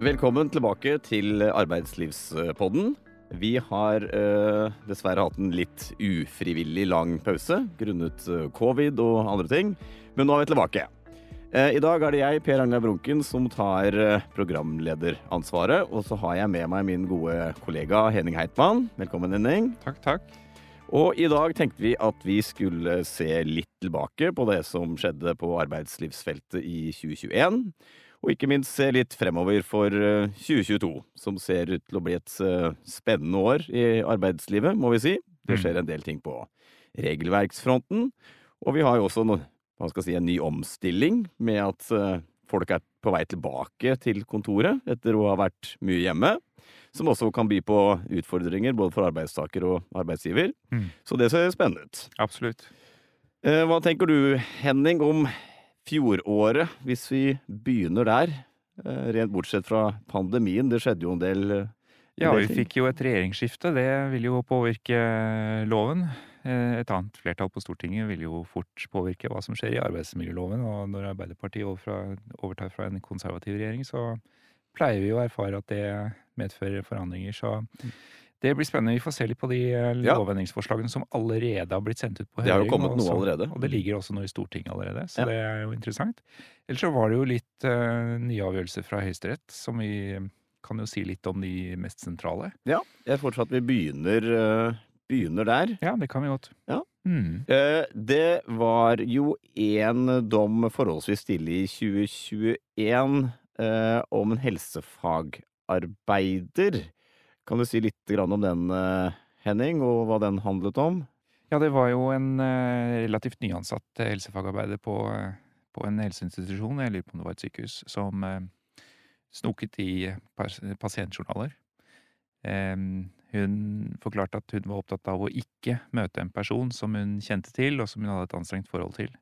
Velkommen tilbake til Arbeidslivspodden. Vi har eh, dessverre hatt en litt ufrivillig lang pause grunnet eh, covid og andre ting, men nå er vi tilbake. Eh, I dag er det jeg, Per Agnar Brunken, som tar eh, programlederansvaret. Og så har jeg med meg min gode kollega Henning Heitmann. Velkommen, Henning. Takk, takk. Og i dag tenkte vi at vi skulle se litt tilbake på det som skjedde på arbeidslivsfeltet i 2021. Og ikke minst se litt fremover for eh, 2022, som ser ut til å bli et eh, spennende år i arbeidslivet, må vi si. Det Mm. skjer en del ting på regelverksfronten. Og vi har jo også hva skal jeg si, en ny omstilling med at eh, folk er på vei tilbake til kontoret etter å ha vært mye hjemme. Som også kan by på utfordringer både for arbeidstaker og arbeidsgiver. Mm. Så det ser spennende ut. Absolutt. Eh, Hva tenker du, Henning, om fjoråret, hvis vi begynner der? Eh, Rent bortsett fra pandemien, det skjedde jo en del eh, Ja, vi fikk jo et regjeringsskifte. Det vil jo påvirke loven. Eh, Et annet flertall på Stortinget vil jo fort påvirke hva som skjer i arbeidsmiljøloven. Og når Arbeiderpartiet overtar fra en konservativ regjering, så pleier vi jo å erfare at det medfører forandringer. Så det blir spennende. Vi får se litt på de eh, Ja. lovendringsforslagene som allerede har blitt sendt ut på Det har jo kommet noe allerede. Og det ligger også noe i Stortinget allerede, så Ja. det er jo interessant. Ellers så var det jo litt uh, nye avgjørelser fra Høyesterett, som vi kan jo si litt om de mest sentrale. Ja, jeg foreslår at vi begynner, uh, begynner der. Ja, det kan vi godt. Ja. Mm. Uh, Det var jo en dom forholdsvis stille i 2021 eh, om en helsefagarbeider. Kan du si litt om den, eh, Henning, og hva den handlet om? Ja, det var jo en eh, relativt nyansatt eh, helsefagarbeider på, på en helseinstitusjon, jeg lurer på om det var et sykehus, som snoket i pasientjournaler. Hun forklarte at hun var opptatt av å ikke møte en person som hun kjente til, og som hun hadde et anstrengt forhold til.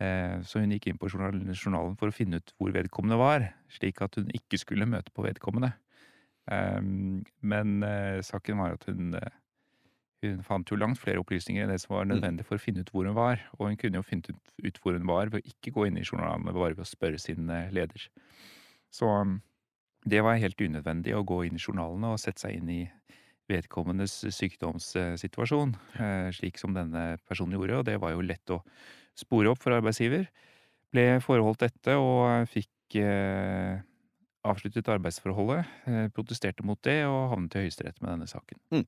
Eh, Så hun gikk inn på journalen for å finne ut hvor vedkommende var, slik at hun ikke skulle møte på vedkommende. Em, Men uh, saken var at hun eh, hun fant jo langt flere opplysninger enn det som var nødvendig for å finne ut hvor hun var. Og hun kunne jo funnet ut, ut hvor hun var ved å ikke gå inn i journalene, bare ved å spørre sin eh, leder. Så um, det var helt unødvendig å gå inn i journalene og sette seg inn i vedkommendes sykdomssituasjon, uh, slik som denne personen gjorde, og det var jo lett å spore opp for arbeidsgiver. Ble foreholdt dette og fikk eh, avsluttet arbeidsforholdet, eh, protesterte mot det og havnet i Høyesterett med denne saken. Mm.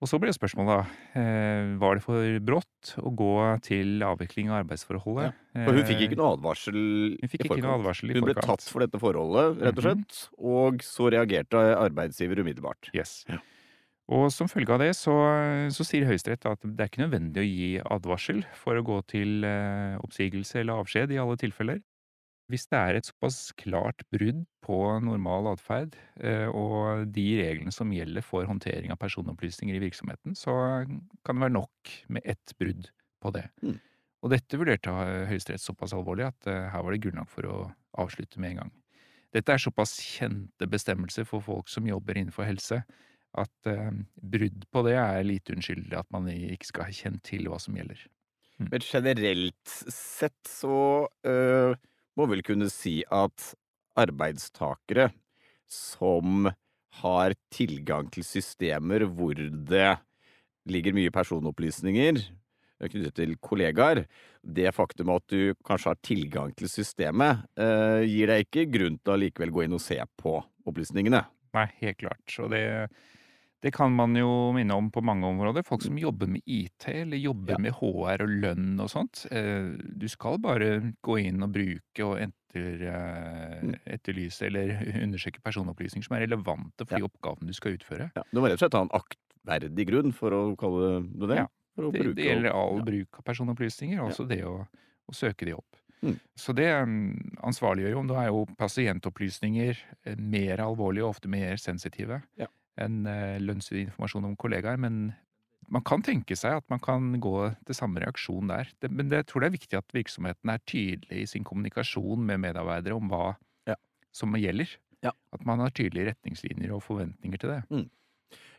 Og så ble spørsmålet da, eh, var det for brått å gå til avvikling av arbeidsforholdet? For hun fikk Eh, ikke noe advarsel hun fikk i ikke noe forkant. advarsel i Hun ble tatt for dette forholdet, rett og slett, og så reagerte arbeidsgiver umiddelbart. Yes. Ja. Og som følge av det så, så sier Høyesterett at det er ikke nødvendig å gi advarsel for å gå til eh, oppsigelse eller avskjed i alle tilfeller. Hvis det er et såpass klart brudd på normal atferd eh, og de reglene som gjelder for håndtering av personopplysninger i virksomheten, så kan det være nok med ett brudd på det. Mm. Og dette vurderte Høyesterett såpass alvorlig at eh, her var det grunnlag for å avslutte med en gang. Dette er såpass kjente bestemmelser for folk som jobber innenfor helse, at eh, brudd på det er lite unnskyldig at man ikke skal ha kjent til hva som gjelder. Men generelt sett så øh, må vel kunne si at arbeidstakere som har tilgang til systemer hvor det ligger mye personopplysninger knyttet til kollegaer, det faktum at du kanskje har tilgang til systemet, eh, gir deg ikke grunn til å likevel gå inn og se på opplysningene. Nei, helt klart. Og det, det kan man jo minne om på mange områder. Folk som jobber med IT, eller jobber Ja. med HR og lønn og sånt. Eh, Du skal bare gå inn og bruke og etter, eh, Mm. etterlyse eller undersøke personopplysninger som er relevante for de oppgavene du skal utføre. Ja, du må rett og slett ha en aktverdig grunn for å kalle det det. Ja, Det, det gjelder all bruk av personopplysninger, også det å, å søke de opp. Mm. Så det mm, ansvarliggjør jo. Da er jo pasientopplysninger eh, mer alvorlige og ofte mer sensitive Ja. Enn eh, lønnsinformasjon om kollegaer. Men man kan tenke seg at man kan gå til samme reaksjon der. Det, men det, jeg tror det er viktig at virksomheten er tydelig i sin kommunikasjon med medarbeidere om hva Ja. som gjelder. Ja. At man har tydelige retningslinjer og forventninger til det.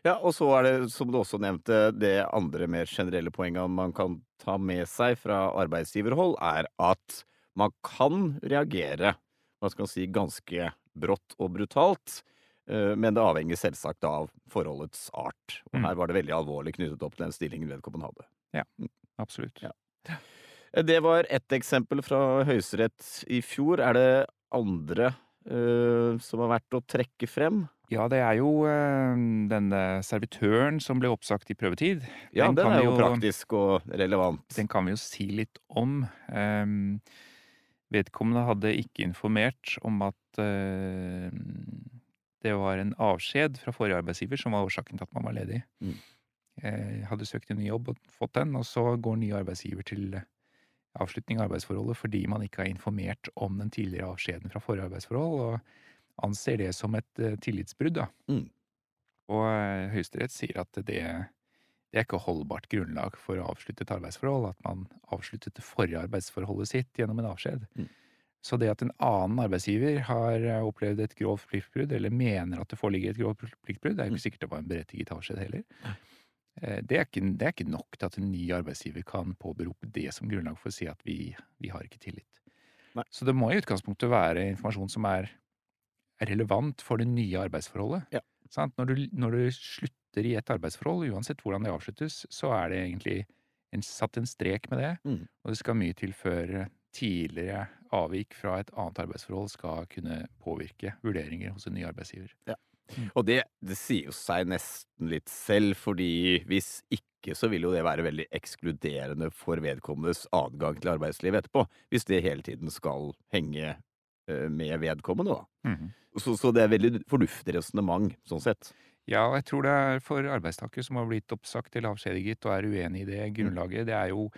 Ja, og så er det, som du også nevnte, det andre mer generelle poenget man kan ta med seg fra arbeidsgiverhold, er at man kan reagere, man skal si, ganske brått og brutalt. Eh, men det avhenger selvsagt av forholdets art. Og Mm. her var det veldig alvorlig knyttet opp til den stillingen vedkommende hadde. Absolutt. Ja. Eh, Det var ett eksempel fra Høyesterett i fjor. Er det andre uh, som har vært å trekke frem? Ja, det er jo uh, denne servitøren som ble oppsagt i prøvetid. Ja, Den den, er jo jo- praktisk og relevant. Den kan vi jo si litt om. Um, vedkommende hadde ikke informert om at eh, det var en avskjed fra forrige arbeidsgiver som var årsaken til at man var ledig. Mm. Jeg hadde søkt en ny jobb og fått den, og så går ny arbeidsgiver til eh, avslutning av arbeidsforholdet fordi man ikke har informert om den tidligere avskjeden fra forrige arbeidsforhold, og anser det som et eh, tillitsbrudd. Da. Mm. Og eh, Høyesterett sier at det, det er ikke holdbart grunnlag for å avslutte et arbeidsforhold, at man avsluttet det forrige arbeidsforholdet sitt gjennom en avskjed. Mm. Så det at en annen arbeidsgiver har eh, opplevd et grovt pliktbrudd, eller mener at det foreligger et grovt pliktbrudd, det er jo ikke sikkert det var en berettiget avskjed heller. Eh, Det er, ikke, det er ikke nok til at en ny arbeidsgiver kan påberope det som grunnlag for å si at vi, vi har ikke tillit. Nei. Så det må i utgangspunktet være informasjon som er relevant for det nye arbeidsforholdet. Ja. Sant? Når, du, når du slutter i et arbeidsforhold, uansett hvordan det avsluttes, så er det egentlig en, satt en strek med det, Mm. og det skal mye til før tidligere avvik fra et annet arbeidsforhold skal kunne påvirke vurderinger hos en ny arbeidsgiver. Ja. Og det, det sier jo seg nesten litt selv, fordi hvis ikke så vil jo det være veldig ekskluderende for vedkommendes adgang til arbeidslivet etterpå. Hvis det hele tiden skal henge eh, med vedkommende, da. Så, så det er veldig fornuftig resonnement, sånn sett. Ja, og jeg tror det er for arbeidstakere som har blitt oppsagt eller avskjediget og er uenig i det grunnlaget, det er jo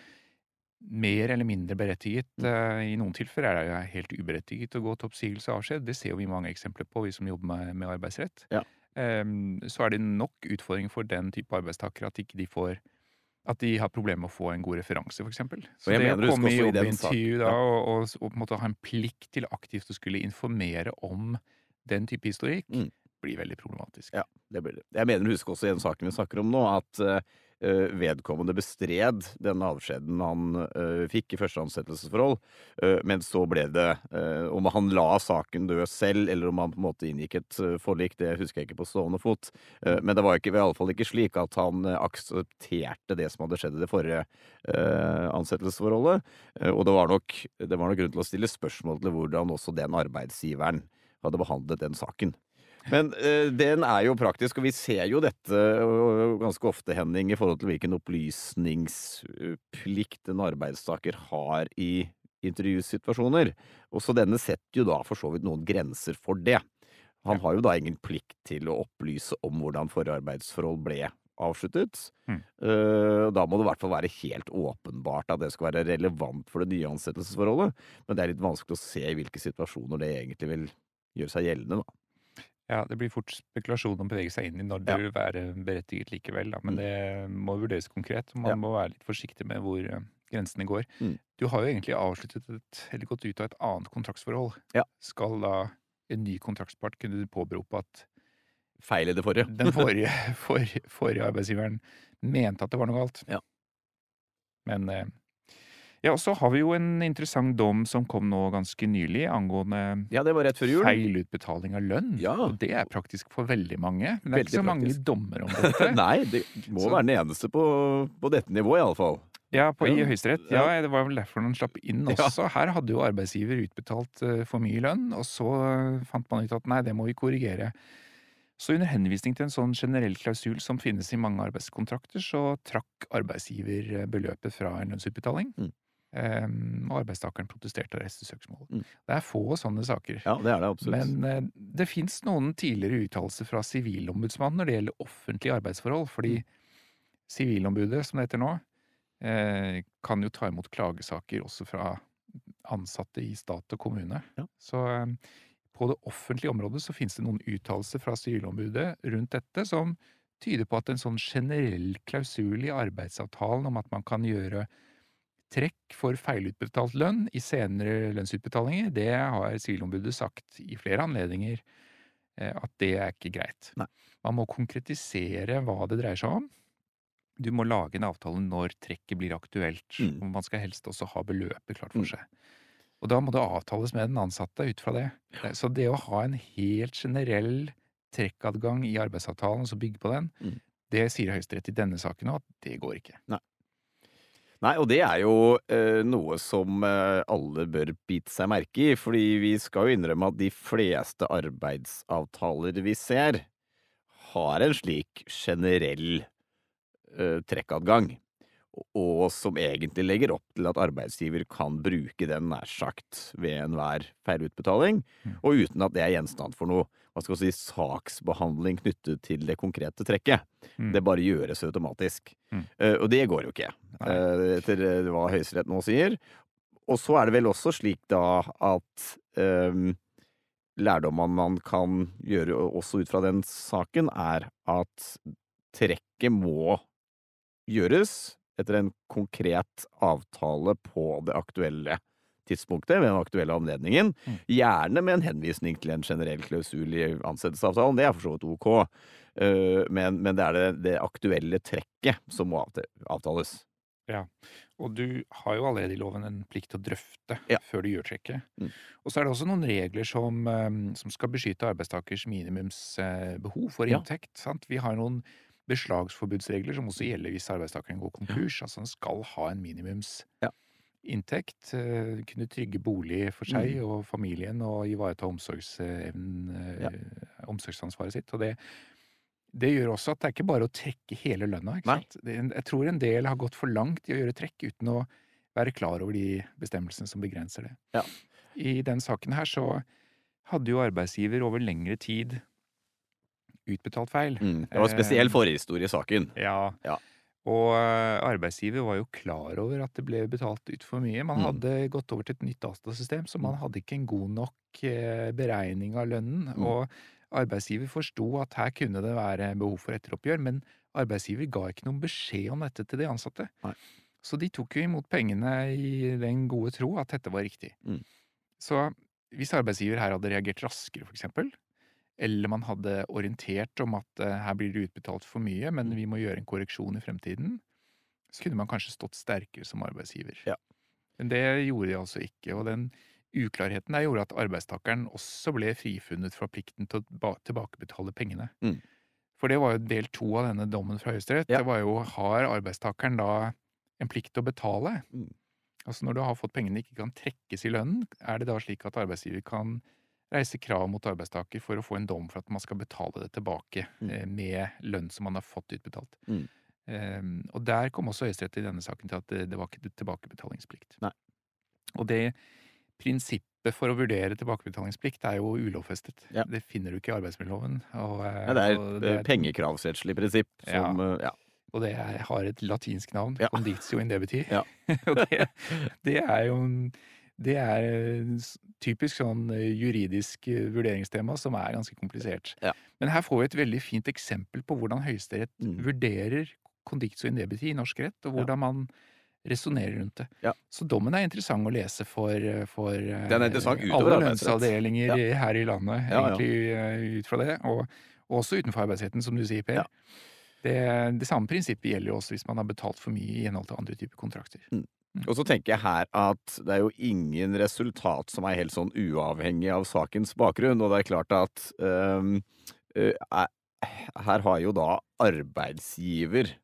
mer eller mindre berettiget. Mm. Eh, I noen tilfeller er det jo helt uberettiget å gå til oppsigelse og avskjed. Det ser jo vi mange eksempler på, vi som jobber med, med arbeidsrett. Ja. Em, så er det nok utfordring for den type arbeidstakere at ikke de får at de har problemer med å få en god referanse, eksempel. Så det å komme i jobbintervju da, og, og, og en ha en plikt til aktivt å skulle informere om den type historikk, Mm. blir veldig problematisk. Ja. Det blir det. Jeg mener, husk også i den saken vi snakker om nå, at eh, vedkommende bestred den avskjeden han eh, fikk i første ansettelsesforhold, eh, men så ble det eh, Om han la saken dø selv, eller om han på en måte inngikk et eh, forlik, det husker jeg ikke på stående fot. Eh, men det var ikke, i alle fall ikke slik at han eh, aksepterte det som hadde skjedd i det forrige eh, ansettelsesforholdet. Eh, og det var, nok, det var nok grunn til å stille spørsmål til hvordan også den arbeidsgiveren hadde behandlet den saken. Men uh, den er jo praktisk, og vi ser jo dette øh, ganske ofte, Henning, i forhold til hvilken opplysningsplikt en arbeidstaker har i intervjusituasjoner. Og så denne setter jo da for så vidt noen grenser for det. Han har jo da ingen plikt til å opplyse om hvordan forrige arbeidsforhold ble avsluttet. Mm. Uh, Da må det i hvert fall være helt åpenbart at det skal være relevant for det nye ansettelsesforholdet. Men det er litt vanskelig å se i hvilke situasjoner det egentlig vil gjøre seg gjeldende, da. Ja, det blir fort spekulasjon å bevege seg inn i når det Ja. vil være berettiget likevel, da. Men Mm. det må vurderes konkret, og man Ja. må være litt forsiktig med hvor eh, grensene går. Mm. Du har jo egentlig avsluttet et, eller gått ut av et annet kontraktsforhold. Ja. Skal da en ny kontraktspart kunne påberope at Feil i det forrige. den forrige, for, forrige arbeidsgiveren mente at det var noe galt? Ja. Men eh, Ja, og så har vi jo en interessant dom som kom nå ganske nylig, angående Ja, det var rett før jul. feilutbetaling av lønn. Ja. Og det er praktisk for veldig mange. Men det er Veldig ikke så mange praktisk. dommer om dette. Nei, det må Så- være den eneste på, på dette nivået, i alle fall. Ja, på, i Høyesterett. Ja. Det var vel derfor den slapp inn Ja. også. Her hadde jo arbeidsgiver utbetalt eh, for mye lønn, og så eh, fant man ut at nei, det må vi korrigere. Så under henvisning til en sånn generell klausul som finnes i mange arbeidskontrakter, så trakk arbeidsgiver beløpet fra en lønnsutbetaling. Mm. Em, og arbeidstakeren protesterte og reiste søksmålet. Mm. Det er få sånne saker. Ja, det er det absolutt. Men eh, det fins noen tidligere uttalelser fra Sivilombudsmannen når det gjelder offentlige arbeidsforhold. Fordi Mm. Sivilombudet, som det heter nå, eh, kan jo ta imot klagesaker også fra ansatte i stat og kommune. Ja. Så eh, på det offentlige området så finnes det noen uttalelser fra Sivilombudet rundt dette som tyder på at en sånn generell klausul i arbeidsavtalen om at man kan gjøre trekk for feilutbetalt lønn i senere lønnsutbetalinger, det har Sivilombudet sagt i flere anledninger eh, at det er ikke greit. Nei. Man må konkretisere hva det dreier seg om. Du må lage en avtale når trekket blir aktuelt, Mm. og man skal helst også ha beløpet klart for Mm. seg. Og da må det avtales med den ansatte ut fra det. Så det å ha en helt generell trekkadgang i arbeidsavtalen, og så bygge på den, Mm. det sier Høyesterett i denne saken òg at det går ikke. Nei, og det er jo eh, noe som eh, alle bør bite seg merke i, fordi vi skal jo innrømme at de fleste arbeidsavtaler vi ser, har en slik generell eh, trekkadgang, og, som egentlig legger opp til at arbeidsgiver kan bruke den nær sagt ved enhver feilutbetaling, Mm. og uten at det er gjenstand for noe hva skal vi si, saksbehandling knyttet til det konkrete trekket. Mm. Det bare gjøres automatisk. Mm. Uh, og det går jo ikke, eh, etter eh, hva Høyesterett nå sier. Og så er det vel også slik da at um, lærdommen man kan gjøre også ut fra den saken, er at trekket må gjøres etter en konkret avtale på det aktuelle tidspunktet, ved den aktuelle anledningen. Mm. Gjerne med en henvisning til en generell klausul i ansettelsesavtalen. Det er for så vidt ok. Eh, Men, men det er det, det aktuelle trekket som må avtales. avtales. Og du har jo allerede i loven en plikt til å drøfte Ja. før du gjør trekket. Mm. Og så er det også noen regler som, eh, som skal beskytte arbeidstakers minimumsbehov for Ja. inntekt. Sant? Vi har noen beslagsforbudsregler som også gjelder hvis arbeidstakeren går konkurs. Altså han skal ha en minimumsinntekt. Ja. eh, Kunne trygge bolig for seg Mm. og familien og ivareta omsorgsevnen, eh, Ja. omsorgsansvaret sitt. Og det, det gjør også at det er ikke bare å trekke hele lønna. Jeg tror en del har gått for langt i å gjøre trekk uten å være klar over de bestemmelsene som begrenser det. Ja. I den saken her så hadde jo arbeidsgiver over lengre tid utbetalt feil. Mm. Det var spesiell Eh, forhistorie i saken. Ja. Ja. Og eh, arbeidsgiver var jo klar over at det ble betalt ut for mye. Man Mm. hadde gått over til et nytt datasystem, så man hadde ikke en god nok eh, beregning av lønnen. Mm. Og arbeidsgiver forsto at her kunne det være behov for etteroppgjør, men arbeidsgiver ga ikke noen beskjed om dette til de ansatte. Nei. Så de tok jo imot pengene i den gode tro at dette var riktig. Mm. Så hvis arbeidsgiver her hadde reagert raskere, for eksempel, eller man hadde orientert om at eh, her blir det utbetalt for mye, men Mm. vi må gjøre en korreksjon i fremtiden, så kunne man kanskje stått sterkere som arbeidsgiver. Ja. Men det gjorde de altså ikke, og den uklarheten der gjorde at arbeidstakeren også ble frifunnet fra plikten til å tilbakebetale pengene. Mm. For det var jo del to av denne dommen fra Høyesterett. Ja. Det var jo har arbeidstakeren da en plikt til å betale? Mm. Altså når du har fått pengene ikke kan trekkes i lønnen, er det da slik at arbeidsgiver kan reise krav mot arbeidstaker for å få en dom for at man skal betale det tilbake Mm. eh, med lønn som man har fått utbetalt? Mm. Um, og der kom også Høyesterett i denne saken til at det, det var ikke tilbakebetalingsplikt. Nei. Og det prinsippet for å vurdere tilbakebetalingsplikt er jo ulovfestet. Ja. Det finner du ikke i arbeidsmiljøloven. Og, eh, Ja, det er et det eh, er- pengekravsrettslig prinsipp som ja. ja. og det er, har et latinsk navn, conditio in debiti. Ja. og det, det er jo en- det er eh, typisk sånn eh, juridisk eh, vurderingstema som er ganske komplisert. Ja. Men her får vi et veldig fint eksempel på hvordan Høyesterett Mm. vurderer conditio in debiti i norsk rett, og Ja. hvordan man resonnerer rundt det. Ja. Så dommen er interessant å lese for, for alle lønnsavdelinger Ja. her i landet, Ja, ja. egentlig ut fra det. Og, og også utenfor arbeidsretten, som du sier, Per. Ja. Det, det samme prinsippet gjelder jo også hvis man har betalt for mye i henhold til andre typer kontrakter. Og så tenker jeg her at det er jo ingen resultat som er helt sånn uavhengig av sakens bakgrunn, og det er klart at um, er- her har jo da arbeidsgiver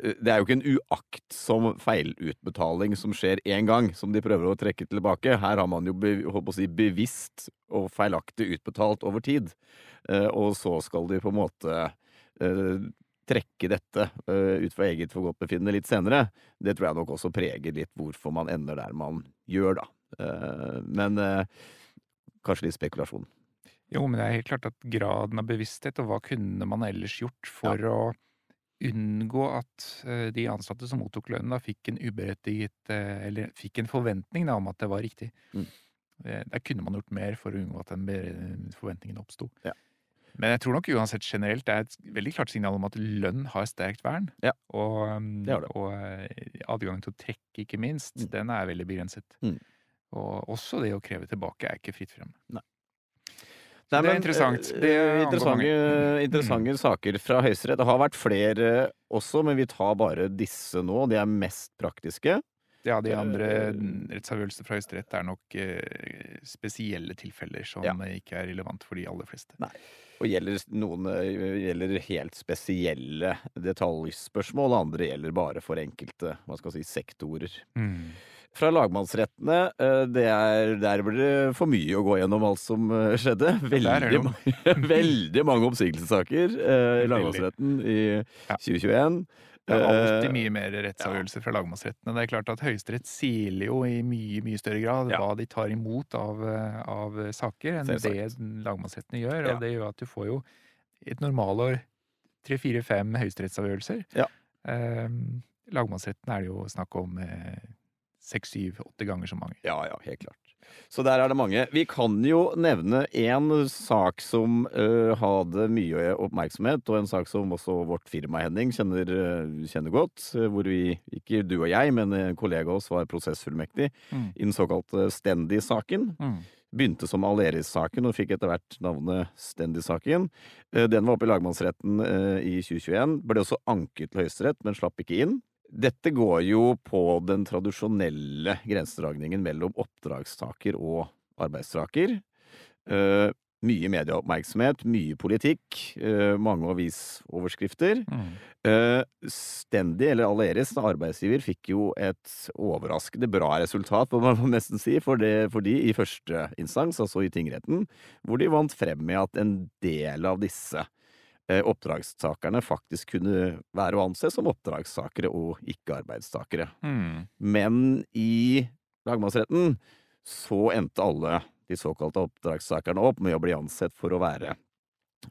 Det er jo ikke en uaktsom feilutbetaling som skjer én gang, som de prøver å trekke tilbake. Her har man jo si, bevisst og feilaktig utbetalt over tid. Og så skal de på en måte trekke dette uh, ut fra eget forgodtbefinnende litt senere. Det tror jeg nok også preger litt hvorfor man ender der man gjør, da. Uh, men uh, kanskje litt spekulasjon. Jo, men det er helt klart at graden av bevissthet, og hva kunne man ellers gjort for å unngå at de ansatte som mottok lønnen, da fikk en uberettiget Eller fikk en forventning da, om at det var riktig. Mm. Eh, Der kunne man gjort mer for å unngå at den forventningen oppsto. Ja. Men jeg tror nok uansett generelt det er et veldig klart signal om at lønn har sterkt vern. Ja. Og, Det det. og eh, adgang til å trekke, ikke minst, Mm. den er veldig begrenset. Mm. Og også det å kreve tilbake er ikke fritt frem. Nei, det er interessant. eh, Det er interessante interessante mm. saker fra Høyesterett. Det har vært flere også, men vi tar bare disse nå. De er mest praktiske. Ja, de andre Eh, rettsavgjørelsene fra Høyesterett er nok eh, spesielle tilfeller som Ja. ikke er relevant for de aller fleste. Nei. Og gjelder noen eh, gjelder helt spesielle detaljspørsmål, andre gjelder bare for enkelte hva skal jeg si, sektorer. Mm. Fra lagmannsrettene, eh, det er, der blir det for mye å gå gjennom alt som skjedde. Veldig, jo. veldig mange oppsigelsessaker eh, i lagmannsretten i Ja. 2021. Det er alltid Eh, mye mer rettsavgjørelser fra lagmannsrettene. Det er klart at Høyesterett siler jo i mye mye større grad Ja. hva de tar imot av, eh, av saker, enn det lagmannsrettene gjør. Ja. Det gjør at du får jo et normalår tre, fire, fem høyesterettsavgjørelser. Ja. Eh, lagmannsretten er det jo snakk om eh, seks, syv, åtte ganger så mange. Ja, ja, helt klart. Så der er det mange. Vi kan jo nevne én sak som uh, hadde mye oppmerksomhet, og en sak som også vårt firma Henning kjenner, eh, kjenner godt. eh, hvor vi, ikke du og jeg, men en kollega av oss var prosessfullmektig Mm. i den såkalte Stendi-saken. Begynte som Aleris-saken og fikk etter hvert navnet Stendi-saken. Den var oppe i lagmannsretten i 2021. Ble også anket til Høyesterett, men slapp ikke inn. Dette går jo på den tradisjonelle grensedragningen mellom oppdragstaker og arbeidstaker. Uh, mye medieoppmerksomhet, mye politikk, uh, mange avisoverskrifter. Mm. Uh, Stendi, eller Aleris, arbeidsgiver, fikk jo et overraskende bra resultat, må man nesten si, for, det, for de i første instans, altså i tingretten, hvor de vant frem med at en del av disse eh, oppdragstakerne faktisk kunne være å anse som oppdragstakere og ikke arbeidstakere. Mm. Men i lagmannsretten så endte alle de såkalte oppdragstakerne opp med å bli ansett for å være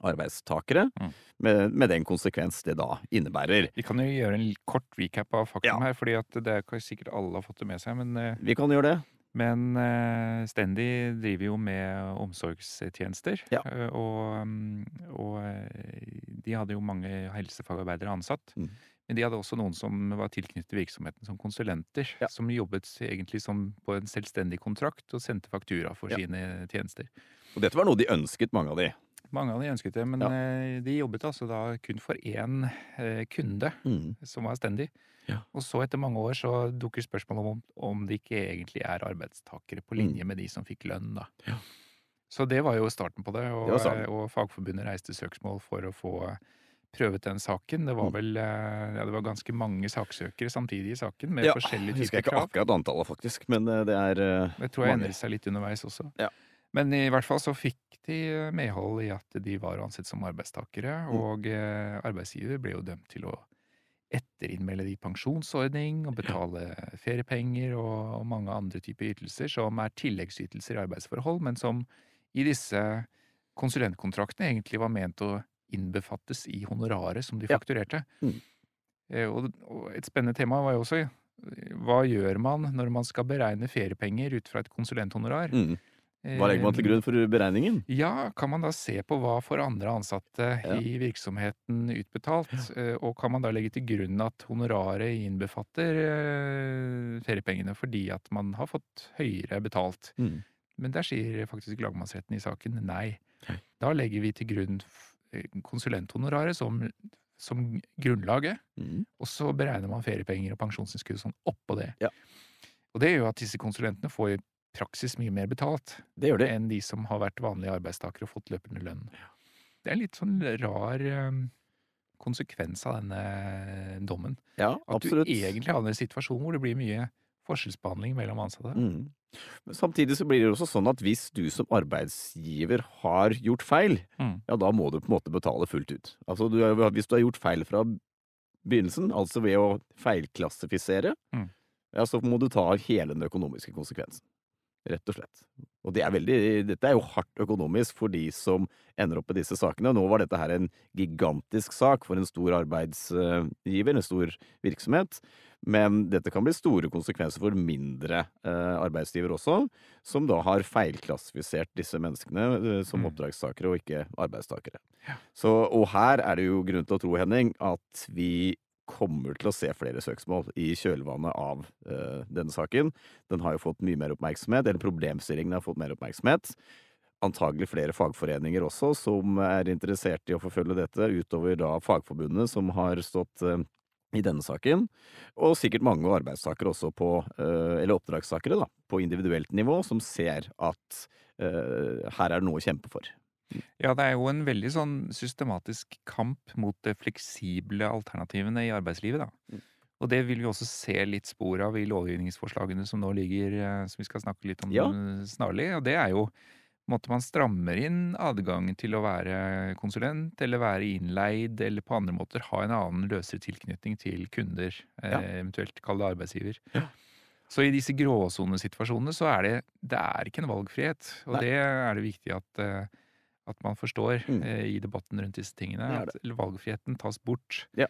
arbeidstakere, Mm. med, med den konsekvens det da innebærer. Vi kan jo gjøre en kort recap av faktum Ja. her, fordi at det er ikke sikkert alle har fått det med seg. Men, eh, Vi kan gjøre det. Men eh, Stendi driver jo med omsorgstjenester. Ja. eh, Og, mm, og eh, de hadde jo mange helsefagarbeidere ansatt. Mm. Men de hadde også noen som var tilknyttet virksomheten som konsulenter. Ja. Som jobbet egentlig som på en selvstendig kontrakt og sendte faktura for Ja. sine tjenester. Og dette var noe de ønsket, mange av de. Mange av de ønsket det, men Ja. eh, de jobbet altså da kun for én kunde kunde som var stendig. Ja. Og så etter mange år så dukker spørsmålet om om de ikke egentlig er arbeidstakere på linje med de som fikk lønn, da. Mm. Ja. Så det var jo starten på det, og, Det var og Fagforbundet reiste søksmål for å få prøvet den saken. Det var Mm. vel eh, ja, det var ganske mange saksøkere samtidig i saken, med Ja, forskjellige Husker krav. jeg ikke krav. akkurat antallet, faktisk, men eh, det er uh, Det tror jeg mange. endret seg litt underveis også. Ja. Men i hvert fall så fikk de medhold i at de var ansett som arbeidstakere, Mm. og eh, arbeidsgiver ble jo dømt til å etterinnmelde de pensjonsordning og betale feriepenger og, og mange andre typer ytelser som er tilleggsytelser i arbeidsforhold, men som i disse konsulentkontraktene egentlig var ment å innbefattes i honoraret som de Ja. fakturerte. Mm. Eh, Og, og et spennende tema var jo også eh, hva gjør man når man skal beregne feriepenger ut fra et konsulenthonorar? Mm. Hva legger man til Eh, grunn for beregningen? Ja, kan man da se på hva for andre ansatte Ja. i virksomheten utbetalt, Ja. og kan man da legge til grunn at honoraret innbefatter eh, feriepengene fordi at man har fått høyere betalt? Mm. Men der sier faktisk lagmannsretten i saken nei. Hei. Da legger vi til grunn eh, konsulenthonoraret som, som grunnlaget, Mm. og så beregner man feriepenger og pensjonsinnskudd sånn oppå det. Ja. Og det gjør jo at disse konsulentene får praksis mye mer betalt Det gjør det. enn de som har vært vanlige arbeidstakere og fått løpende lønn. Det er en litt sånn rar eh, konsekvens av denne dommen. Ja, At du egentlig havner i en situasjon hvor det blir mye forskjellsbehandling mellom ansatte. Mm. Men samtidig så blir det også sånn at hvis du som arbeidsgiver har gjort feil, Mm. ja da må du på en måte betale fullt ut. Altså du, hvis du har gjort feil fra begynnelsen, altså ved å feilklassifisere, Mm. ja så må du ta hele den økonomiske konsekvensen. Rett og slett. Og det er veldig, dette er jo hardt økonomisk for de som ender opp med disse sakene. Nå var dette her en gigantisk sak for en stor arbeidsgiver, en stor virksomhet. Men dette kan bli store konsekvenser for mindre eh, arbeidsgiver også, som da har feilklassifisert disse menneskene eh, som Mm. oppdragstakere og ikke arbeidstakere. Så, og her er det jo grunn til å tro, Henning, at vi kommer til å se flere søksmål i kjølvannet av uh, denne saken. Den har jo fått mye mer oppmerksomhet, eller problemstillingen har fått mer oppmerksomhet. Antagelig flere fagforeninger også som er interessert i å forfølge dette, utover da Fagforbundet, som har stått uh, i denne saken. Og sikkert mange arbeidstakere også på, eh, eller oppdragstakere, da, på individuelt nivå, som ser at uh, her er det noe å kjempe for. Ja, det er jo en veldig sånn systematisk kamp mot de fleksible alternativene i arbeidslivet, da. Mm. Og det vil vi også se litt spor av i lovgivningsforslagene som nå ligger, eh, som vi skal snakke litt om Ja. snarlig. Og det er jo måtte man strammer inn adgangen til å være konsulent, eller være innleid, eller på andre måter ha en annen løsere tilknytning til kunder, Ja. eh, eventuelt kall det arbeidsgiver. Ja. Så i disse gråsonesituasjonene så er det, det er ikke en valgfrihet. Og Nei. det er det viktig at, eh, at man forstår Mm. eh, i debatten rundt disse tingene. Det det. At valgfriheten tas bort. Ja.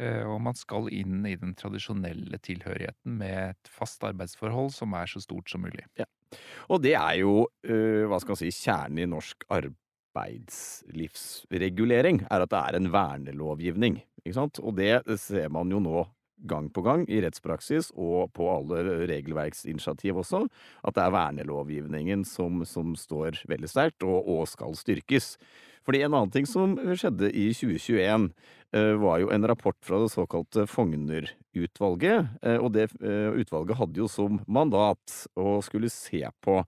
Eh, og man skal inn i den tradisjonelle tilhørigheten med et fast arbeidsforhold som er så stort som mulig. Og det er jo, øh, hva skal man si, kjernen i norsk arbeidslivsregulering, er at det er en vernelovgivning. Ikke sant? Og det ser man jo nå gang på gang i rettspraksis og på alle regelverksinitiativ også, at det er vernelovgivningen som, som står veldig sterkt og, og skal styrkes. Fordi en annen ting som skjedde i 2021, eh, var jo en rapport fra det såkalte Fogner-utvalget. eh, Og det eh, utvalget hadde jo som mandat å skulle se på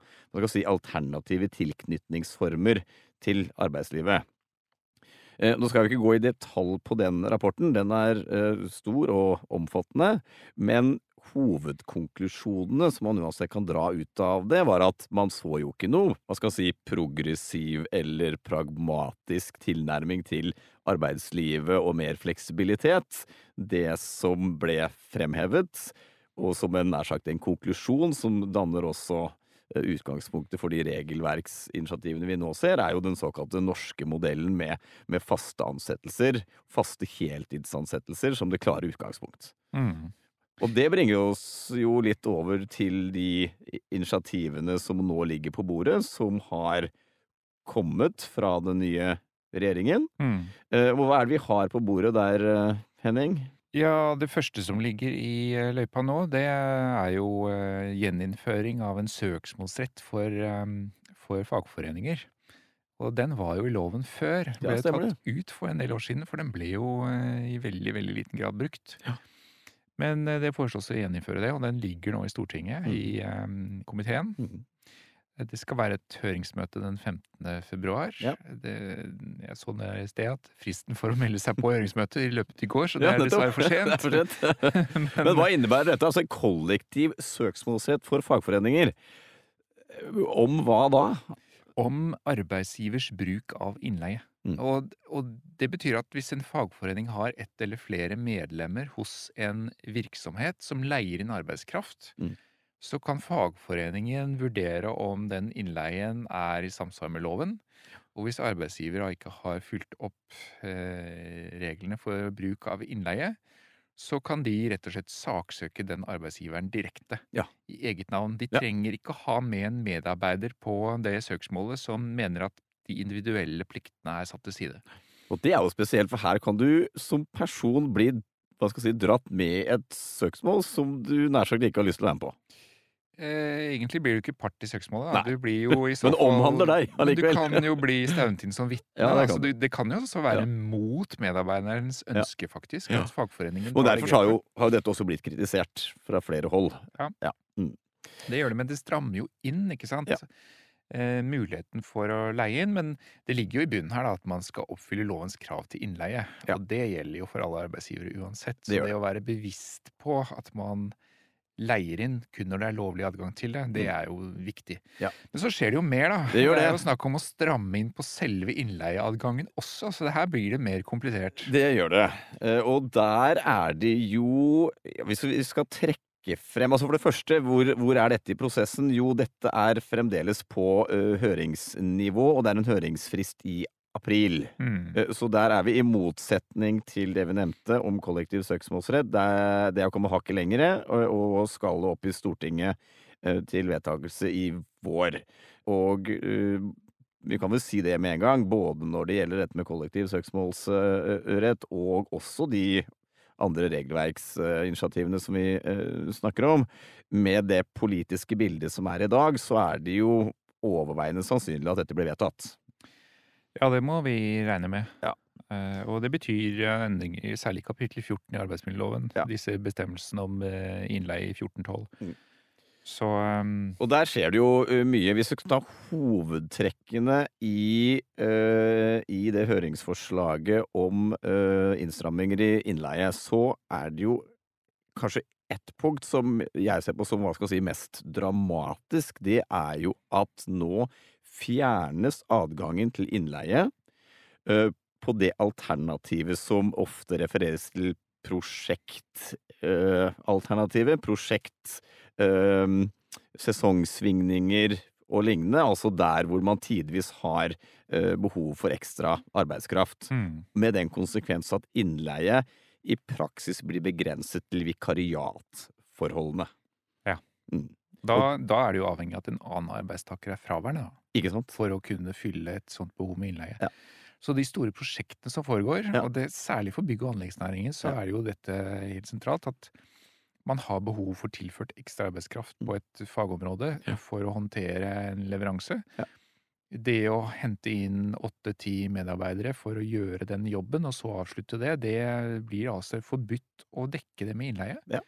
si, alternative tilknytningsformer til arbeidslivet. Eh, Nå skal vi ikke gå i detalj på den rapporten, den er eh, stor og omfattende, men hovedkonklusjonene som man uansett kan dra ut av det, var at man så jo ikke noe, hva skal si, progressiv eller pragmatisk tilnærming til arbeidslivet og mer fleksibilitet. Det som ble fremhevet, og som en nær sagt en konklusjon som danner også utgangspunktet for de regelverksinitiativene vi nå ser, er jo den såkalte norske modellen med, med faste ansettelser, faste heltidsansettelser, som det klare utgangspunkt. Mm. Og det bringer oss jo litt over til de initiativene som nå ligger på bordet, som har kommet fra den nye regjeringen. Mm. Eh, hva er det vi har på bordet der, eh, Henning? Ja, det første som ligger i eh, løypa nå, det er jo eh, gjeninnføring av en søksmålsrett for, eh, for fagforeninger. Og den var jo i loven før. Ble ja, tatt ut for en del år siden, for den ble jo eh, i veldig, veldig liten grad brukt. Ja. Men det foreslås å gjeninnføre det, og den ligger nå i Stortinget, Mm. i um, komiteen. Mhm. Det skal være et høringsmøte den 15. februar. Ja. Det, jeg så det i sted at fristen for å melde seg på høringsmøtet i løpet i går, så det Ja, er dessverre for sent. Det for sent. Men hva innebærer dette? Altså kollektiv søksmålsrett for fagforeninger. Om hva da? Om arbeidsgivers bruk av innleie. Mm. Og, og det betyr at hvis en fagforening har ett eller flere medlemmer hos en virksomhet som leier inn arbeidskraft, Mm. Så kan fagforeningen vurdere om den innleien er i samsvar med loven. Og hvis arbeidsgiver ikke har fulgt opp eh, reglene for bruk av innleie, så kan de rett og slett saksøke den arbeidsgiveren direkte. Ja. I eget navn. De Ja. trenger ikke ha med en medarbeider på det søksmålet som mener at de individuelle pliktene er satt til side. Og det er jo spesielt, for her kan du som person bli hva skal jeg si, dratt med et søksmål som du nær sagt ikke har lyst til å være med på. Eh, egentlig blir du ikke part i søksmålet. Du blir jo i så Men omhandler deg allikevel. Du kan jo bli stevnet inn som vitne. Ja, det kan det kan jo også være Ja. mot medarbeiderens Ja. ønske, faktisk. Ja. At fagforeningen Og derfor har jo, har dette også blitt kritisert fra flere hold. Det gjør det, men det strammer jo inn, ikke sant? Ja. Eh, muligheten for å leie inn, men det ligger jo i bunnen her da, at man skal oppfylle lovens krav til innleie. Ja. Og det gjelder jo for alle arbeidsgivere uansett. Så Det det. det å være bevisst på at man leier inn kun når det er lovlig adgang til det, det Mm. er jo viktig. Ja. Men så skjer det jo mer, da. Det gjør det. det. er jo snakk om å stramme inn på selve innleieadgangen også, så det her blir det mer komplisert. Det gjør det. Eh, Og der er det jo Hvis vi skal trekke frem altså For det første, hvor, hvor er dette i prosessen? Jo, dette er fremdeles på ø, høringsnivå, og det er en høringsfrist i april. Mm. Eh, Så der er vi i motsetning til det vi nevnte om kollektiv søksmålsrett. Det er, det er å komme hakket lengre og, og skal opp i Stortinget eh, til vedtakelse i vår. Og eh, vi kan vel si det med en gang, både når det gjelder dette med kollektiv søksmålsrett, og også de andre regelverksinitiativene som vi snakker om. Med det politiske bildet som er i dag, så er det jo overveiende sannsynlig at dette blir vedtatt. Ja, det må vi regne med. Eh, og det betyr eh, endringer, særlig kapittel 14 i arbeidsmiljøloven. Ja. Disse bestemmelsene om uh, innleie i 1412. Mm. Så um, Og der skjer det jo uh, mye. Hvis du skal ta hovedtrekkene i, uh, i det høringsforslaget om uh, innstramminger i innleie, så er det jo kanskje ett punkt som jeg ser på som hva skal jeg si, mest dramatisk. Det er jo at nå fjernes adgangen til innleie uh, på det alternativet som ofte refereres til prosjektalternativet. prosjekt, uh, sesongsvingninger og lignende. Altså der hvor man tidvis har behov for ekstra arbeidskraft. mm, Med den konsekvens at innleie i praksis blir begrenset til vikariatforholdene. Da, da er det jo avhengig av at en annen arbeidstaker er fraværende. Ikke sant? for å kunne fylle et sånt behov med innleie. Ja. Så de store prosjektene som foregår, Ja. og det, særlig for bygg- og anleggsnæringen, så Ja. er jo dette helt sentralt at man har behov for tilført ekstra arbeidskraft på et fagområde Mm. For å håndtere en leveranse. Det å hente inn åtte-ti medarbeidere for å gjøre den jobben, og så avslutte det, det blir altså forbudt å dekke det med innleie. Ja.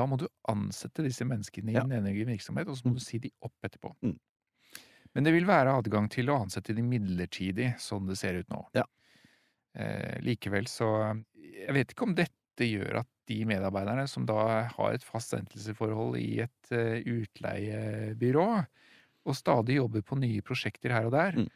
Da må du ansette disse menneskene i Ja. din egen virksomhet, og så må du si de opp etterpå. Mm. Men det vil være adgang til å ansette de midlertidig, sånn det ser ut nå. Ja. Eh, likevel så Jeg vet ikke om dette gjør at de medarbeiderne som da har et fast ansettelsesforhold i et uh, utleiebyrå, og stadig jobber på nye prosjekter her og der, Mm.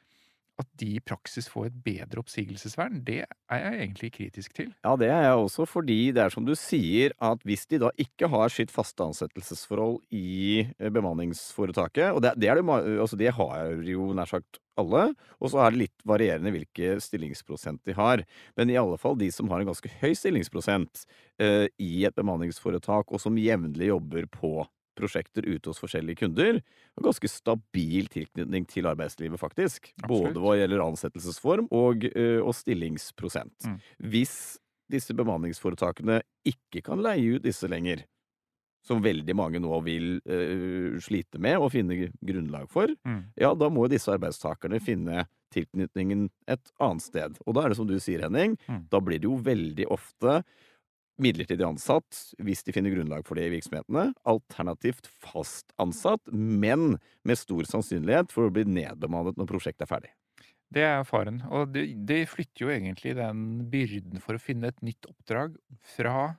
At de i praksis får et bedre oppsigelsesvern, det er jeg egentlig kritisk til. Ja, det er jeg også, fordi det er som du sier, at hvis de da ikke har sitt faste ansettelsesforhold i eh, bemanningsforetaket, og det, det det, altså det har jo nær sagt alle, og så er det litt varierende hvilke stillingsprosent de har. Men i alle fall de som har en ganske høy stillingsprosent eh, i et bemanningsforetak, og som jevnlig jobber på prosjekter ute hos forskjellige kunder, og ganske stabil tilknytning til arbeidslivet, faktisk. Absolutt. Både hva gjelder ansettelsesform og, eh, og stillingsprosent. Mm. Hvis disse bemanningsforetakene ikke kan leie ut disse lenger, som veldig mange nå vil uh, slite med å finne grunnlag for, Mm. ja, da må disse arbeidstakerne finne tilknytningen et annet sted. Og da er det som du sier, Henning, Mm. da blir det jo veldig ofte midlertidig ansatt hvis de finner grunnlag for det i virksomhetene, alternativt fast ansatt, men med stor sannsynlighet for å bli nedbemannet når prosjektet er ferdig. Det er faren. Og det, det flytter jo egentlig den byrden for å finne et nytt oppdrag fra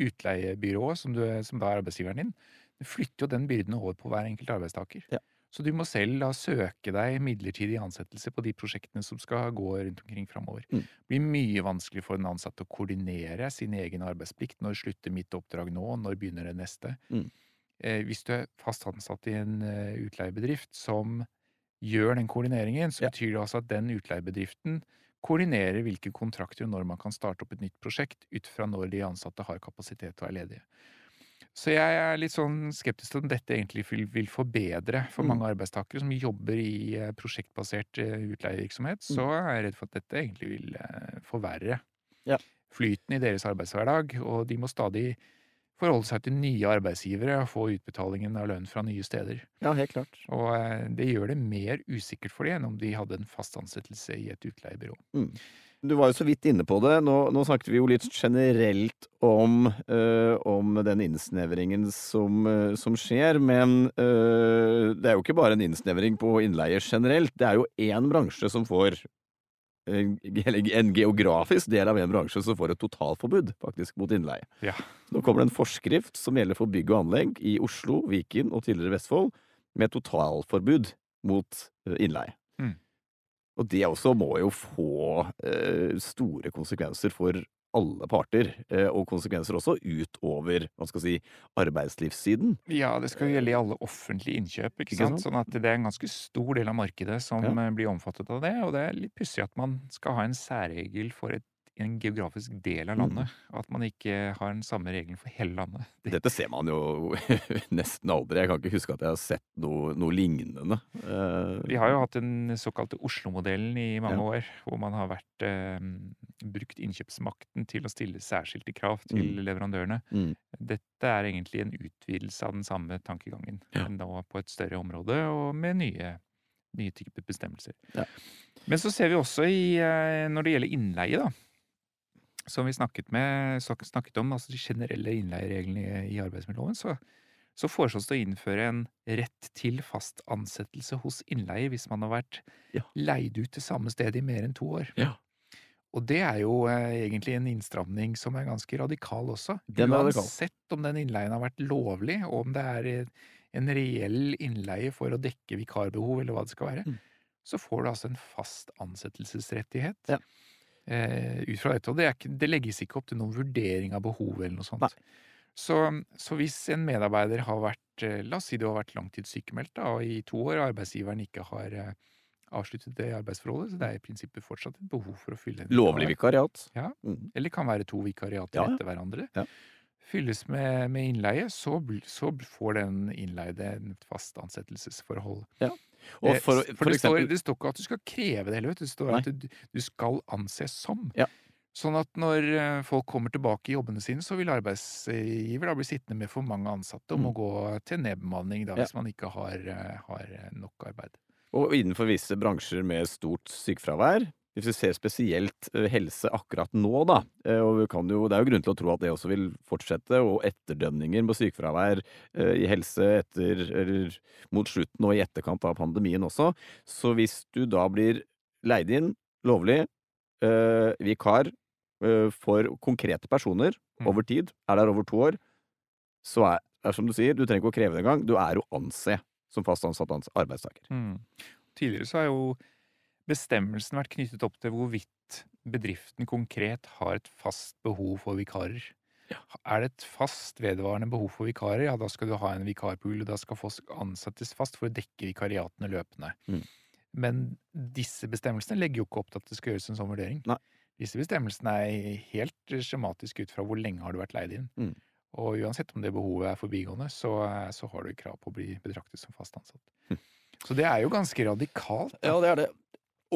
utleiebyrået, som, du, som da er arbeidsgiveren din. Det flytter jo den byrden over på hver enkelt arbeidstaker. Ja. Så du må selv da søke deg midlertidig ansettelse på de prosjektene som skal gå rundt omkring framover. Mm. Det blir mye vanskelig for den ansatte å koordinere sin egen arbeidsplikt. Når slutter mitt oppdrag nå? Når begynner det neste? Mm. Eh, hvis du er fast ansatt i en uh, utleiebedrift som gjør den koordineringen, så Ja. betyr det altså at den utleiebedriften koordinerer hvilke kontrakter og når man kan starte opp et nytt prosjekt, ut fra når de ansatte har kapasitet og er ledige. Så jeg er litt sånn skeptisk til om dette egentlig vil, forbedre for Mm. mange arbeidstakere som jobber i eh, prosjektbasert eh, utleievirksomhet. Så er jeg redd for at dette egentlig vil eh, forverre Ja. flyten i deres arbeidshverdag, og de må stadig forholde seg til nye arbeidsgivere og få utbetalingen av lønn fra nye steder. Ja, helt klart. Og det gjør det mer usikkert for dem enn om de hadde en fast ansettelse i et utleiebyrå. Du var jo så vidt inne på det. Nå, nå snakket vi jo litt generelt om, øh, om den innsnevringen som, øh, som skjer, men øh, det er jo ikke bare en innsnevring på innleie generelt. Det er jo én bransje som får en, en geografisk del av en bransje som får et totalforbud faktisk mot innleie. Ja. Nå kommer det en forskrift som gjelder for bygg og anlegg i Oslo, Viken og tidligere Vestfold, med totalforbud mot innleie. Mm. Og det også må jo få eh, store konsekvenser for alle parter, eh, og konsekvenser også utover hva skal si, arbeidslivssiden. Ja, det skal jo gjelde i alle offentlige innkjøp, ikke, sant? Sånn at det er en ganske stor del av markedet som Ja. eh, blir omfattet av det. Og det er litt pussig at man skal ha en særregel for et, en geografisk del av Mm. landet. At man ikke har den samme regelen for hele landet. Det, Dette ser man jo nesten aldri. Jeg kan ikke huske at jeg har sett noe, noe lignende. Eh, vi har jo hatt den såkalte Oslo-modellen i mange Ja. år, hvor man har vært, eh, brukt innkjøpsmakten til å stille særskilte krav til leverandørene. mm, Dette er egentlig en utvidelse av den samme tankegangen, Ja. men nå på et større område og med nye nye typer bestemmelser. Ja. Men så ser vi også i, eh, når det gjelder innleie, da, som vi snakket, med, snakket om, altså de generelle innleiereglene i, arbeidsmiljøloven, så, så foreslås det å innføre en rett til fast ansettelse hos innleier hvis man har vært Ja. leid ut til samme sted i mer enn to år. Ja. Og det er jo eh, egentlig en innstramning som er ganske radikal også. Den radikal. Uansett om den innleien har vært lovlig, og om det er en reell innleie for å dekke vikarbehov, eller hva det skal være, Mm. så får du altså en fast ansettelsesrettighet. Ja. Eh, ut fra dette. Og det, ikke, det legges ikke opp til noen vurdering av behovet eller noe sånt. Så, så hvis en medarbeider har vært eh, La oss si du har vært langtidssykemeldt da, og i to år, og arbeidsgiveren ikke har eh, avsluttet det arbeidsforholdet, så det er i prinsippet fortsatt et behov for å fylle en Lovlig vikariat. Ja. Mm. Eller kan være to vikariater Ja, ja. etter hverandre. Ja. Fylles med, med innleie, så, så får den innleide et fast ansettelsesforhold. Og Eh, for, s- for, det, står, det står ikke at du skal kreve det heller. Det står Nei. at du, du skal anses som. Ja. Sånn at når eh, folk kommer tilbake i jobbene sine, så vil arbeidsgiver da bli sittende med for mange ansatte og må Mm. gå til nedbemanning da, Ja. hvis man ikke har, eh, har nok arbeid. Og innenfor visse bransjer med stort sykefravær. Hvis vi ser spesielt eh, helse akkurat nå, da, eh, og vi kan jo, det er jo grunn til å tro at det også vil fortsette, og etterdønninger på sykefravær eh, i helse etter, eller mot slutten og i etterkant av pandemien også. Så hvis du da blir leid inn lovlig, eh, vikar, eh, for konkrete personer Mm. over tid, er der over to år, så er, er som du sier, du trenger ikke å kreve det engang, du er å anse som fast ansatt arbeidstaker. arbeidstaker. Tidligere så er jo bestemmelsen vært knyttet opp til hvorvidt bedriften konkret har et fast behov for vikarer. Er det et fast vedvarende behov for vikarer, ja da skal du ha en vikarpool, og da skal folk ansettes fast for å dekke vikariatene løpende. Mm. Men disse bestemmelsene legger jo ikke opp til at det skal gjøres en sånn vurdering. Nei. Disse bestemmelsene er helt skjematiske ut fra hvor lenge har du vært leid inn. Mm. Og uansett om det behovet er forbigående, så, så har du krav på å bli betraktet som fast ansatt. Mm. Så det er jo ganske radikalt. da. Ja, det er det.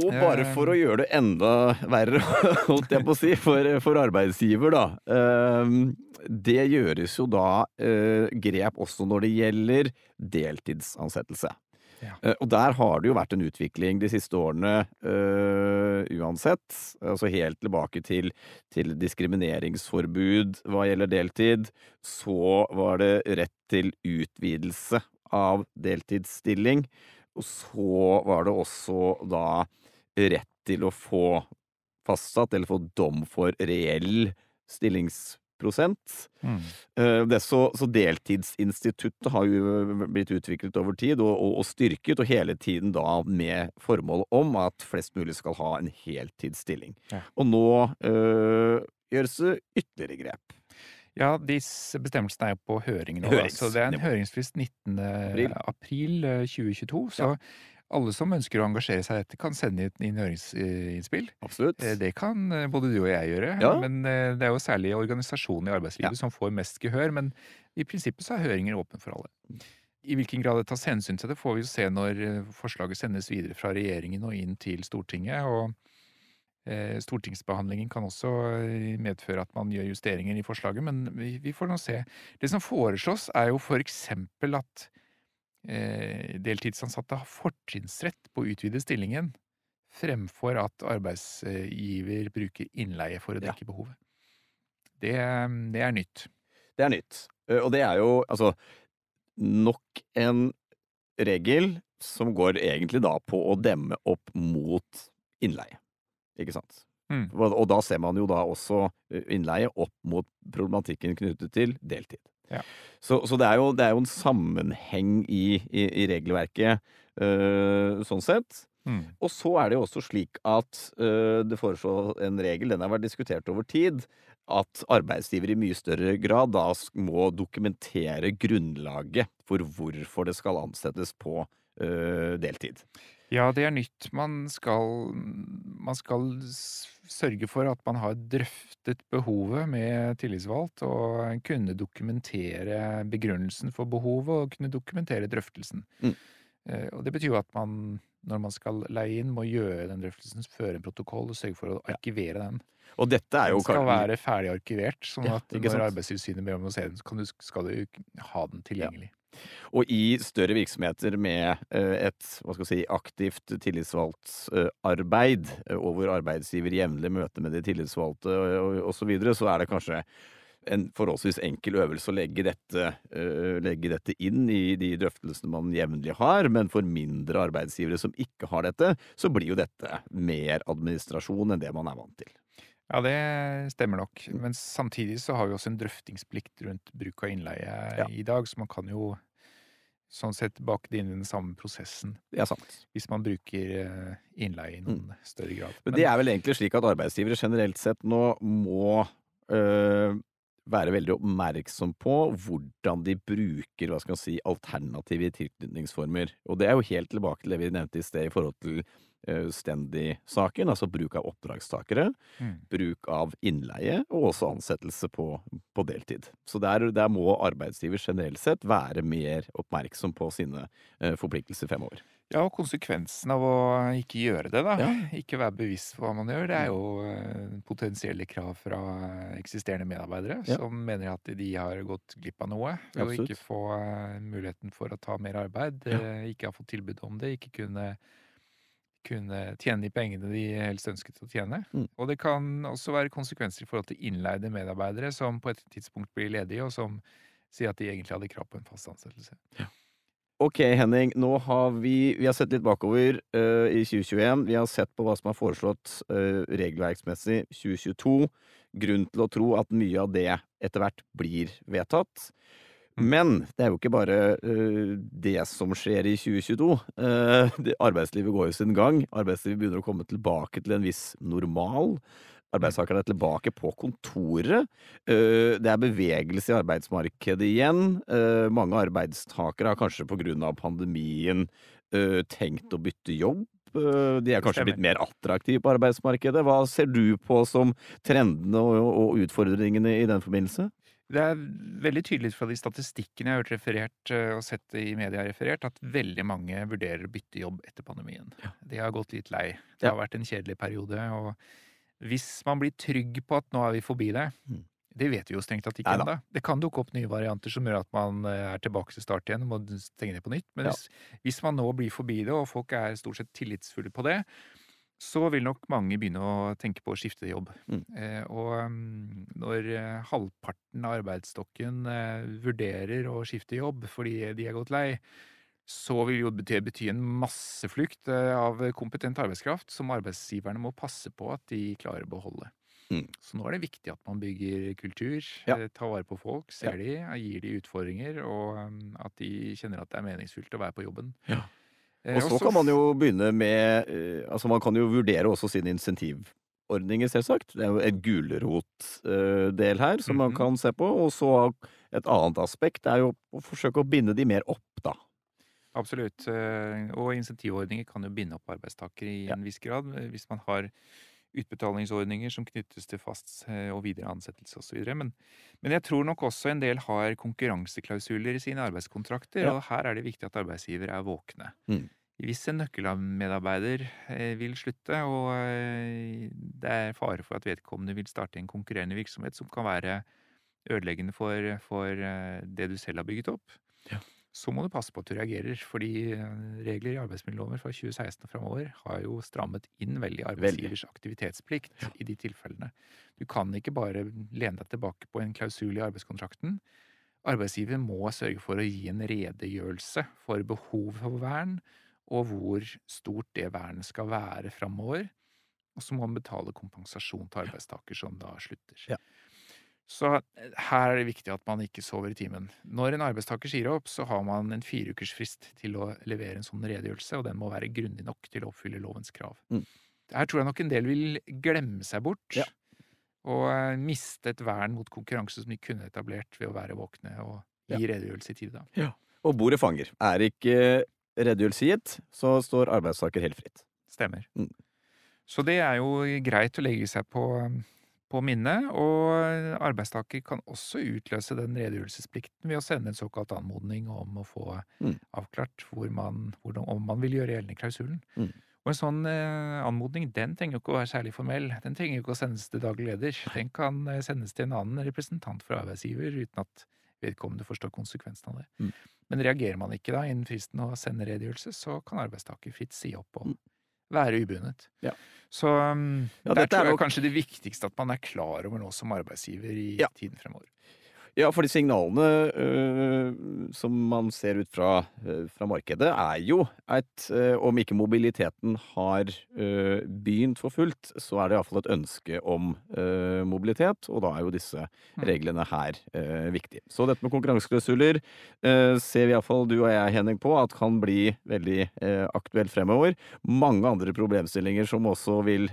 Og bare for å gjøre det enda verre, holdt jeg på å si, for, for arbeidsgiver, da. Ehm, Det gjøres jo da eh, grep også når det gjelder deltidsansettelse. Ja. Eh, Og der har det jo vært en utvikling de siste årene eh, uansett. Altså helt tilbake til, til diskrimineringsforbud hva gjelder deltid. Så var det rett til utvidelse av deltidsstilling. Og så var det også da rett til å få fastsatt, eller få dom for reell stillingsprosent. Mm. Eh, Det så, så deltidsinstituttet har jo blitt utviklet over tid og, og, og styrket, og hele tiden da med formål om at flest mulig skal ha en heltidsstilling. Ja. Og nå øh, gjøres det ytterligere grep. Ja, disse bestemmelsene er jo på høring nå. Så det er en høringsfrist 19. April. april eh, 2022. Så alle som ønsker å engasjere seg i dette, kan sende inn- inn høringsinnspill. Absolutt. Eh, Det kan eh, både du og jeg gjøre, Ja. men eh, det er jo særlig organisasjonene i arbeidslivet Ja. som får mest gehør. Men i prinsippet så er høringer åpne for alle. I hvilken grad det tas hensyn til det, får vi jo se når forslaget sendes videre fra regjeringen og inn til Stortinget. og eh, Stortingsbehandlingen kan også medføre at man gjør justeringer i forslaget, men vi, får nå se. Det som foreslås, er jo for eksempel at deltidsansatte har fortrinnsrett på å utvide stillingen fremfor at arbeidsgiver bruker innleie for å Ja. dekke behovet. Det, det er nytt. Det er nytt. Eh, Og det er jo altså nok en regel som går egentlig da på å demme opp mot innleie. Ikke sant? Mm. Og, og da ser man jo da også eh, innleie opp mot problematikken knyttet til deltid. Ja. Så, så det, er jo, det er jo en sammenheng i, i, i regelverket eh, sånn sett. Mm. Og så er det jo også slik at øh, det foreslås en regel, den har vært diskutert over tid, at arbeidsgiver i mye større grad da må dokumentere grunnlaget for hvorfor det skal ansettes på øh, deltid. Ja, det er nytt. Man skal, man skal sørge for at man har drøftet behovet med tillitsvalgt, og kunne dokumentere begrunnelsen for behovet, og kunne dokumentere drøftelsen. Mm. Eh, Og det betyr jo at man, når man skal leie inn, må gjøre den drøftelsen, føre en protokoll og sørge for å arkivere den. Og dette er jo Den skal kan- være ferdig arkivert, sånn at ja, når? Arbeidstilsynet ber om å se den, så kan du, skal du ha den tilgjengelig. Og i større virksomheter med eh, et hva skal si, aktivt tillitsvalgtarbeid, eh, eh, og hvor arbeidsgiver jevnlig møter med de tillitsvalgte osv., så, videre, så er det kanskje en forholdsvis enkel øvelse å legge dette, legge dette, inn i de drøftelsene man jevnlig har, men for mindre arbeidsgivere som ikke har dette, så blir jo dette mer administrasjon enn det man er vant til. Ja, det stemmer nok. Men samtidig så har vi også en drøftingsplikt rundt bruk av innleie ja. i dag, så man kan jo sånn sett bake det inn i den samme prosessen. Det sant. Hvis man bruker eh, innleie i noen mm. større grad. Men, det er vel egentlig slik at arbeidsgivere generelt sett nå må øh, være veldig oppmerksom på hvordan de bruker hva skal man si, alternative tilknytningsformer. Og det er jo helt tilbake til det vi nevnte i sted i forhold til Stendi-saken, altså bruk av oppdragstakere, mm. bruk av innleie og også ansettelse på, på deltid. Så der, der, må arbeidsgiver generelt sett være mer oppmerksom på sine eh, forpliktelser fremover. Ja, og konsekvensen av å ikke gjøre det, da. Ja. Ikke være bevisst på hva man gjør. Det er jo eh, potensielle krav fra eksisterende medarbeidere ja. som mener at de har gått glipp av noe ved å ikke få eh, muligheten for å ta mer arbeid, ja. Eh, ikke ha fått tilbud om det, ikke kunne, kunne tjene de pengene de helst ønsket å tjene. Mm. Og det kan også være konsekvenser i forhold til innleide medarbeidere som på et tidspunkt blir ledige, og som sier at de egentlig hadde krav på en fast ansettelse. Ja. Ok, Henning. Nå har vi, vi har sett litt bakover uh, i 2021. Vi har sett på hva som er foreslått uh, regelverksmessig 2022. Grunn til å tro at mye av det etter hvert blir vedtatt. Mm. Men det er jo ikke bare uh, det som skjer i 2022. Det, arbeidslivet går jo sin gang. Arbeidslivet begynner å komme tilbake til en viss normal. Arbeidstakerne er tilbake på kontoret. Eh, det er bevegelse i arbeidsmarkedet igjen. Eh, mange arbeidstakere har kanskje pga. pandemien eh, tenkt å bytte jobb. De er kanskje blitt mer attraktive på arbeidsmarkedet. Hva ser du på som trendene og utfordringene i den forbindelse? Det er veldig tydelig fra de statistikkene jeg har hørt referert og sett i media referert, at veldig mange vurderer å bytte jobb etter pandemien. Ja. De har gått litt lei. Det har vært en kjedelig periode. og hvis man blir trygg på at nå er vi forbi det, mm. det vet vi jo strengt tatt ikke ennå. Det kan dukke opp nye varianter som gjør at man eh, er tilbake til start igjen og må stenge ned på nytt. Men hvis, hvis, man nå blir forbi det, og folk er stort sett tillitsfulle på det, så vil nok mange begynne å tenke på å skifte jobb. Mm. Eh, og um, når eh, halvparten av arbeidsstokken eh, vurderer å skifte jobb fordi de er gått lei, så vil jo det bety en masseflukt eh, av kompetent arbeidskraft som arbeidsgiverne må passe på at de klarer å beholde. Mm. Så nå er det viktig at man bygger kultur, ja. Eh, tar vare på folk, ser ja. de, gir de utfordringer, og mm, at de kjenner at det er meningsfylt å være på jobben. Ja. Eh, og så kan man jo begynne med Altså man kan jo vurdere også sine insentivordninger, selvsagt. Det er jo et gulrotdel her som man mhm. kan se på. Og så et annet aspekt er jo å forsøke å binde de mer opp, da. Absolutt. Eh, og insentivordninger kan jo binde opp arbeidstakere i ja. en viss grad. Eh, hvis man har utbetalingsordninger som knyttes til fast eh, og videre ansettelse osv. Men, men jeg tror nok også en del har konkurranseklausuler i sine arbeidskontrakter, ja. og her er det viktig at arbeidsgiver er våkne. Mm. Hvis en nøkkelmedarbeider vil slutte, og det er fare for at vedkommende vil starte en konkurrerende virksomhet som kan være ødeleggende for, for det du selv har bygget opp, ja så må du passe på at du reagerer. Fordi eh, regler i arbeidsmiljøloven fra 2016 og framover har jo strammet inn veldig arbeidsgivers aktivitetsplikt ja. i de tilfellene. Du kan ikke bare lene deg tilbake på en klausul i arbeidskontrakten. Arbeidsgiver må sørge for å gi en redegjørelse for behov for vern, og hvor stort det vernet skal være framover. Og så må man betale kompensasjon til arbeidstaker som da slutter. Ja. Så eh, her er det viktig at man ikke sover i timen. Når en arbeidstaker sier opp, så har man en fireukersfrist til å levere en sånn redegjørelse, og den må være grundig nok til å oppfylle lovens krav. Mm. Her tror jeg nok en del vil glemme seg bort. Ja. Og eh, miste et vern mot konkurranse som de kunne etablert ved å være våkne og gi ja. redegjørelse i tide. Ja. Og bordet fanger. Er ikke redegjørelse gitt, så står arbeidstaker helt fritt. Stemmer. Mm. Så det er jo greit å legge seg på på minnet, og arbeidstaker kan også utløse den redegjørelsesplikten ved å sende en såkalt anmodning om å få mm. avklart man, hvordan, om man vil gjøre gjeldende klausulen. Mm. Og en sånn eh, anmodning den trenger jo ikke å være særlig formell. Den trenger jo ikke å sendes til daglig leder. Den kan eh, sendes til en annen representant for arbeidsgiver uten at vedkommende forstår konsekvensen av det. Mm. Men reagerer man ikke da innen fristen og sender redegjørelse, så kan arbeidstaker fritt si opp og Mm. Være ubundet. Ja. Så um, Ja, der er tror jeg kanskje det viktigste at man er klar over nå som arbeidsgiver i Ja. tiden fremover. Ja, for de signalene øh, som man ser ut fra, øh, fra markedet, er jo at øh, om ikke mobiliteten har øh, begynt for fullt, så er det iallfall et ønske om øh, mobilitet, og da er jo disse Mm. reglene her øh, viktige. Så dette med konkurranseklausuler øh, ser vi iallfall du og jeg, Henning, på at kan bli veldig aktuelt fremover. Mange andre problemstillinger som også vil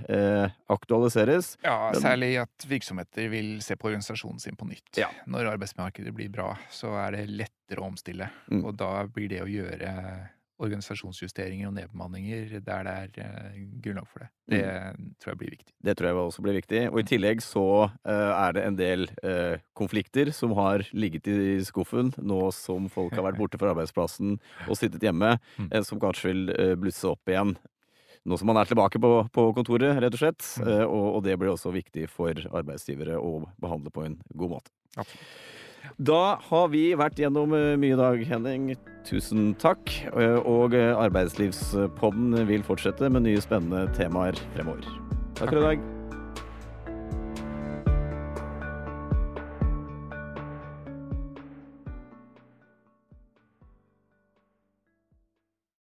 aktualiseres. Ja, særlig at virksomheter vil se på organisasjonen sin på nytt. Ja. Når arbeidsmarkedet blir bra, så er det lettere å omstille. Mm. Og da blir det å gjøre organisasjonsjusteringer og nedbemanninger der det er eh, grunnlag for det. Det tror jeg blir viktig. Det tror jeg også blir viktig. Og i tillegg så eh, er det en del eh, konflikter som har ligget i skuffen nå som folk har vært borte fra arbeidsplassen og sittet hjemme, Mm. som kanskje vil blusse opp igjen. Nå som man er tilbake på, på kontoret, rett og slett. Mm. Og, og det blir også viktig for arbeidsgivere å behandle på en god måte. Absolutt. Da har vi vært gjennom eh, mye i dag, Henning. Tusen takk. Eh, Og eh, Arbeidslivspodden vil fortsette med nye spennende temaer fremover. Takk for i dag.